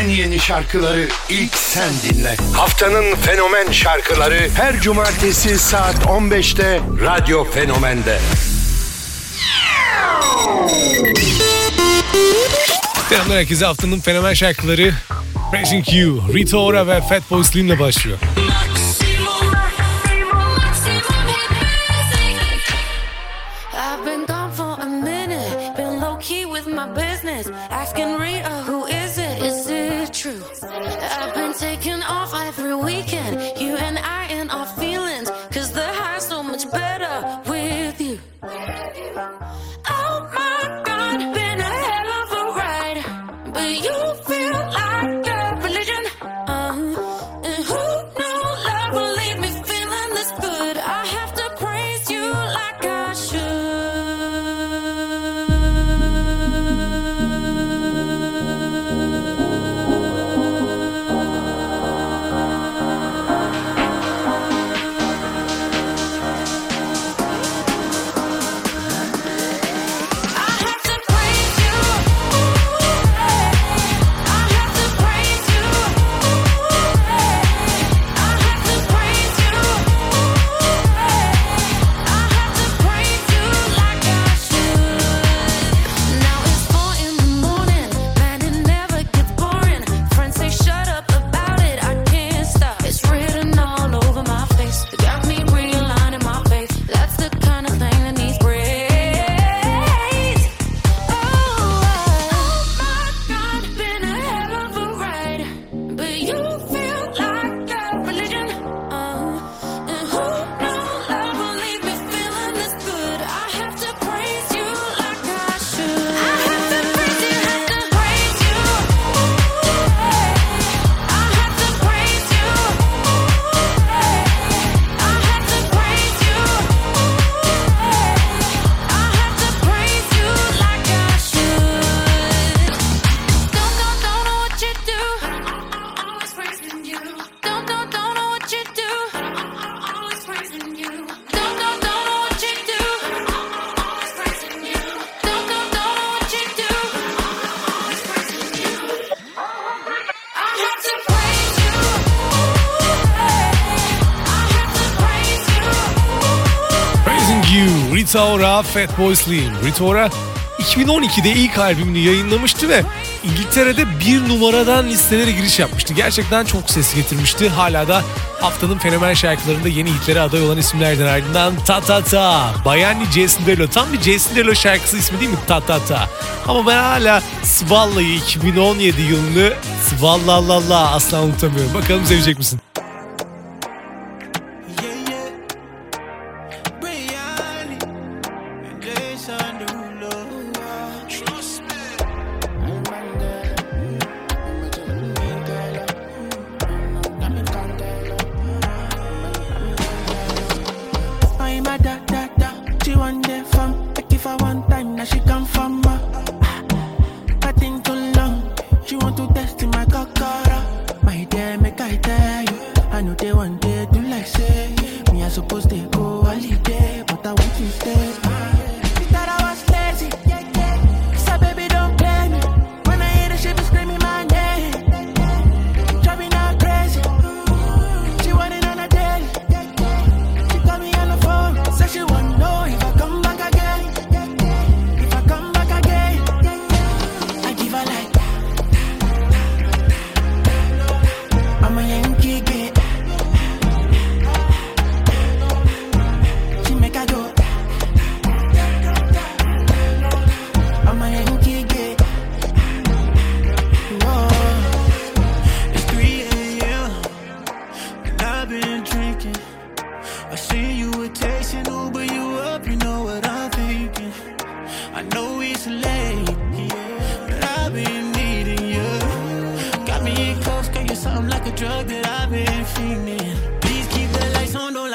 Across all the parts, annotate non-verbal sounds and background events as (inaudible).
En yeni şarkıları ilk sen dinle. Haftanın fenomen şarkıları her cumartesi saat 15'te Radyo Fenomen'de. Selamlar herkese haftanın fenomen şarkıları Racing Q, Rita Ora ve Fatboy Slim'le başlıyor. Asking Rita who is true. I've been taking off every weekend. You and I and off Ritaora Fatboy Slim. Ritaora 2012'de ilk albümünü yayınlamıştı ve İngiltere'de bir numaradan listelere giriş yapmıştı. Gerçekten çok ses getirmişti. Hala da haftanın fenomen şarkılarında yeni hitlere aday olan isimlerden ardından Ta Ta Ta. Bayani Jason Derulo. Tam bir Jason Derulo şarkısı ismi değil mi? Ta Ta Ta. Ama ben hala Svalla'yı 2017 yılını Svallalala asla unutamıyorum. Bakalım sevecek misin?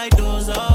Like those. Oh.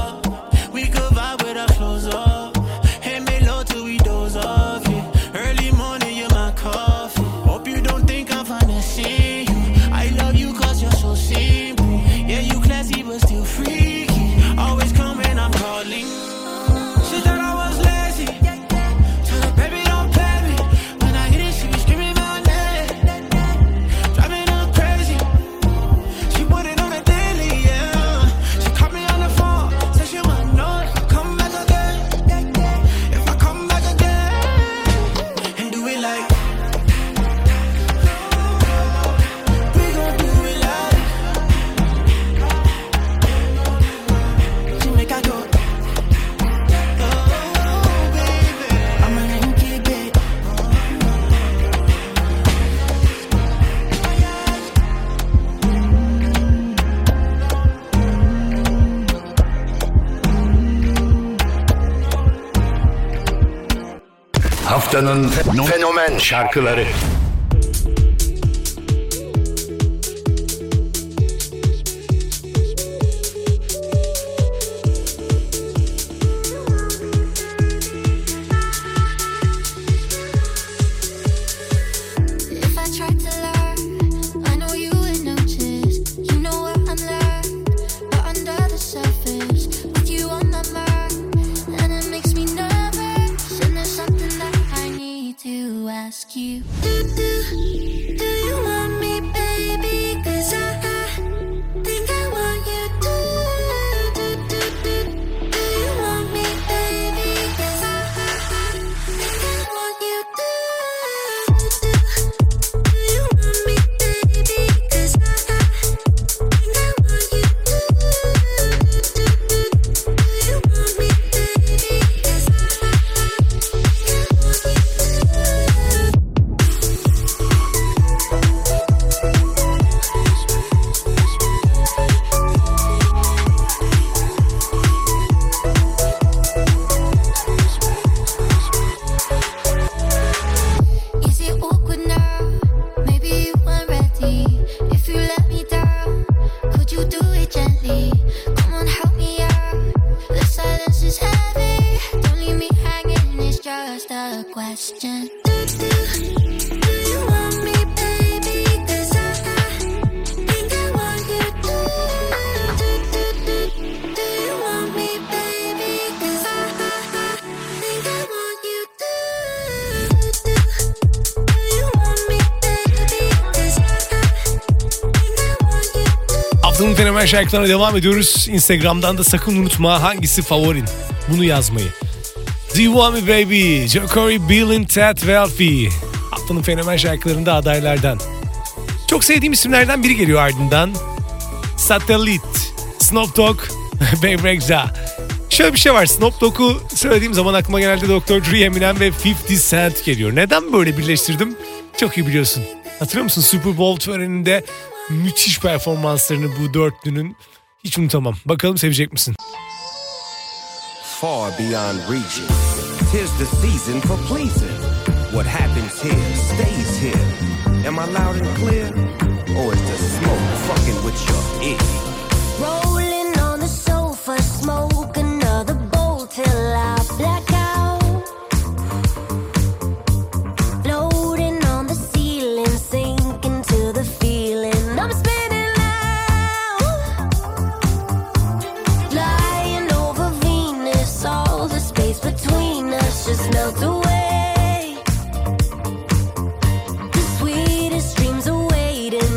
Haftanın fenomen şarkıları. Haftanın fenomen şarkılarına devam ediyoruz. Instagram'dan da sakın unutma hangisi favorin. Bunu yazmayı. Do you want me baby? Joe Corey, Bill Ted ve Alfie. Haftanın fenomen şarkılarında adaylardan. Çok sevdiğim isimlerden biri geliyor ardından. Satellite, Snoop Dogg, (laughs) Babe Rexha. Şöyle bir şey var. Snoop Dogg'u söylediğim zaman aklıma genelde Dr. Dre, Eminem ve 50 Cent geliyor. Neden böyle birleştirdim? Çok iyi biliyorsun. Hatırlıyor musun Super Bowl töreninde müthiş performanslarını bu dörtlünün hiç unutamam. Bakalım sevecek misin? far beyond reaching. Tis the season for pleasing. What happens here stays here. Am I loud and clear? Or is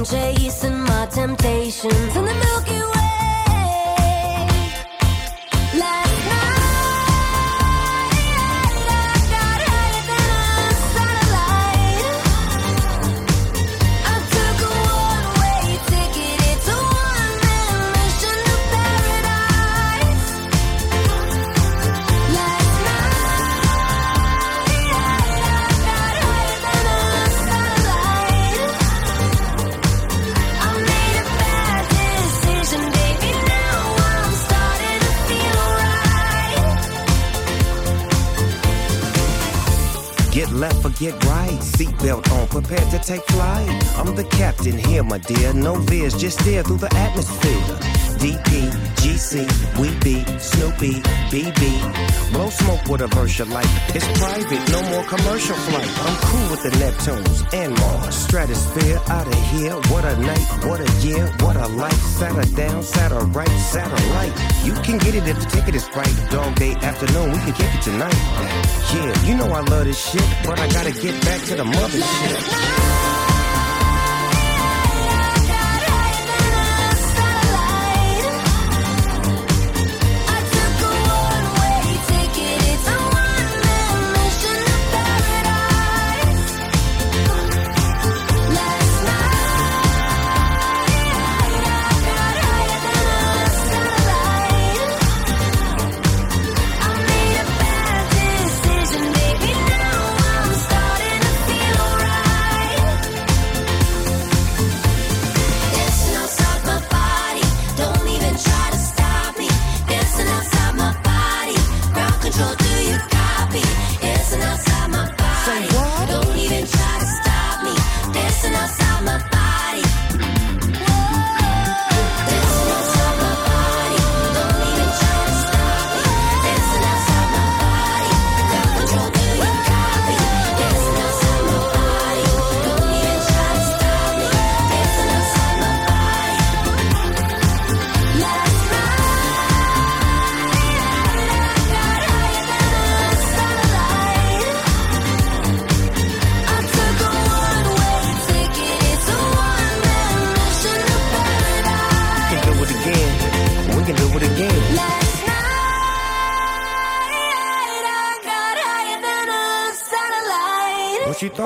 chasing my temptations in the Milky Way. Get right. Seatbelt on, prepared to take flight. I'm the captain here, my dear. No veers, just steer through the atmosphere. DP, GC, we be Snoopy, BB. Blow smoke with a verse you like. It's private, no more commercial flight. I'm cool with the Neptunes and Mars. Stratosphere out of here. What a night, what a year, what a life. Sat down, sat her right, satellite. You can get it if the ticket is right. Dog day afternoon, we can kick it tonight. Yeah, you know I love this shit, but I gotta get back to the mothership. I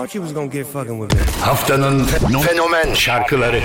thought you was gonna get fucking with me. Haftanın fenomen şarkıları.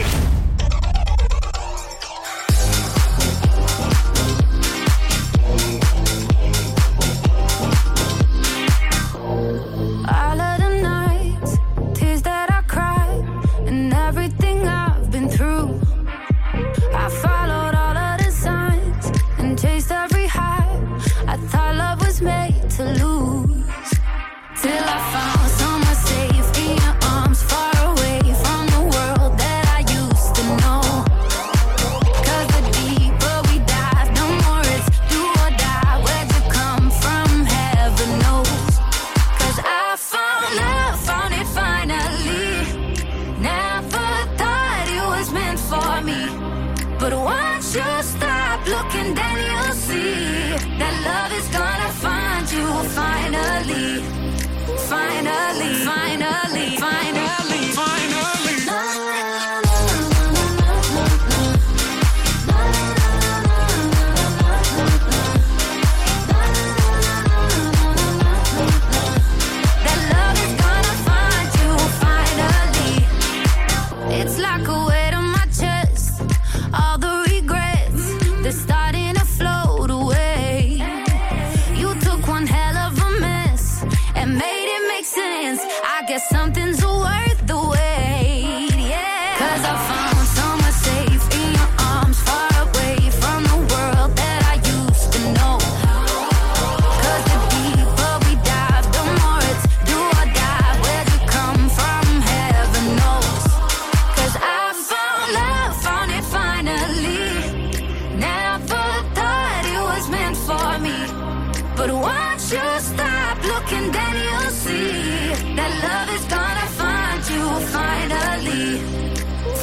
But once you stop looking, then you'll see that love is gonna find you finally,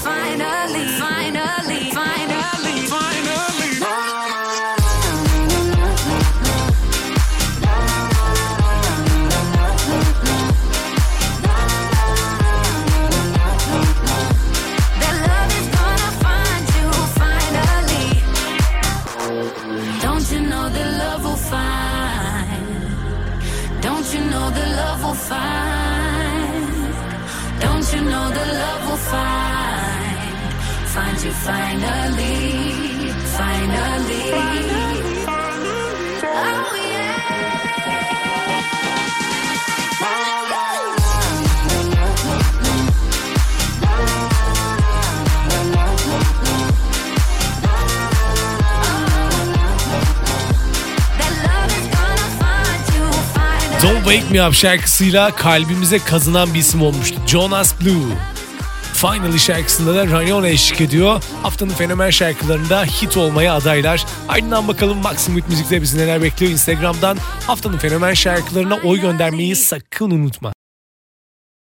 finally, finally, finally. find. Don't you know the love will find? Find you finally. Wake Me Up şarkısıyla kalbimize kazınan bir isim olmuştu. Jonas Blue. Finally şarkısında da Ranyon eşlik ediyor. Haftanın fenomen şarkılarında hit olmaya adaylar. Ardından bakalım Maximum Müzik'te bizi neler bekliyor. Instagram'dan haftanın fenomen şarkılarına oy göndermeyi sakın unutma.